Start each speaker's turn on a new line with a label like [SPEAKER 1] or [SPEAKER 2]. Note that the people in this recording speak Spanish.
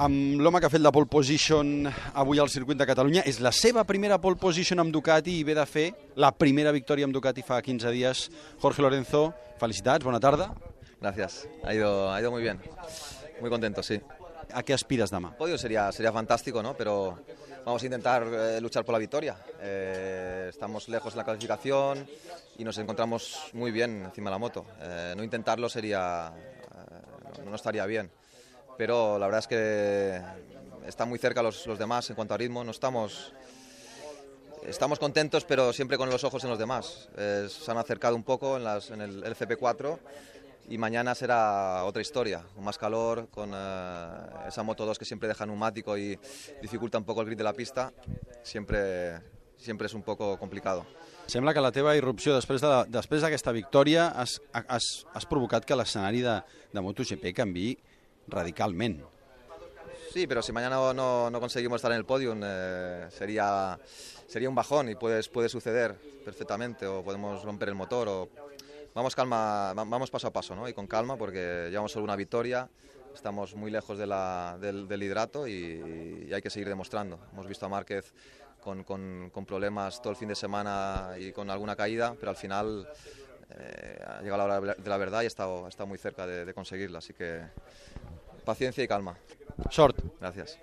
[SPEAKER 1] amb l'home que ha fet la pole position avui al circuit de Catalunya. És la seva primera pole position amb Ducati i ve de fer la primera victòria amb Ducati fa 15 dies. Jorge Lorenzo, felicitats, bona tarda.
[SPEAKER 2] Gracias, ha ido, ha ido muy bien. Muy contento, sí.
[SPEAKER 1] ¿A qué aspiras, Dama?
[SPEAKER 2] Podio sería, sería fantástico, ¿no? Pero vamos a intentar eh, luchar por la victoria. Eh, estamos lejos en la clasificación y nos encontramos muy bien encima de la moto. Eh, no intentarlo sería, no estaría bien. Pero la verdad es que están muy cerca los, los demás en cuanto a ritmo. No estamos, estamos contentos, pero siempre con los ojos en los demás. Eh, se han acercado un poco en, las, en el LCP4 y mañana será otra historia, con más calor, con eh, esa Moto 2 que siempre deja neumático y dificulta un poco el grid de la pista, siempre, siempre es un poco complicado.
[SPEAKER 1] Sembla que la teva irrupció després de després d'aquesta victòria has, has, has provocat que l'escenari de, de MotoGP canvi radicalment.
[SPEAKER 2] Sí, pero si mañana no, no- conseguimos estar en el podium eh, sería, sería un bajón y puede, puede suceder perfectamente o podemos romper el motor o vamos calma, va- vamos paso a paso ¿no? y con calma porque llevamos solo una victoria, estamos muy lejos de la- del, del hidrato y, y hay que seguir demostrando. Hemos visto a Márquez con, con- con problemas todo el fin de semana y con alguna caída, pero al final eh, ha llegado la hora de la verdad y ha estado, ha estado muy cerca de, de conseguirla, así que paciencia y calma.
[SPEAKER 1] Sort.
[SPEAKER 2] Gracias.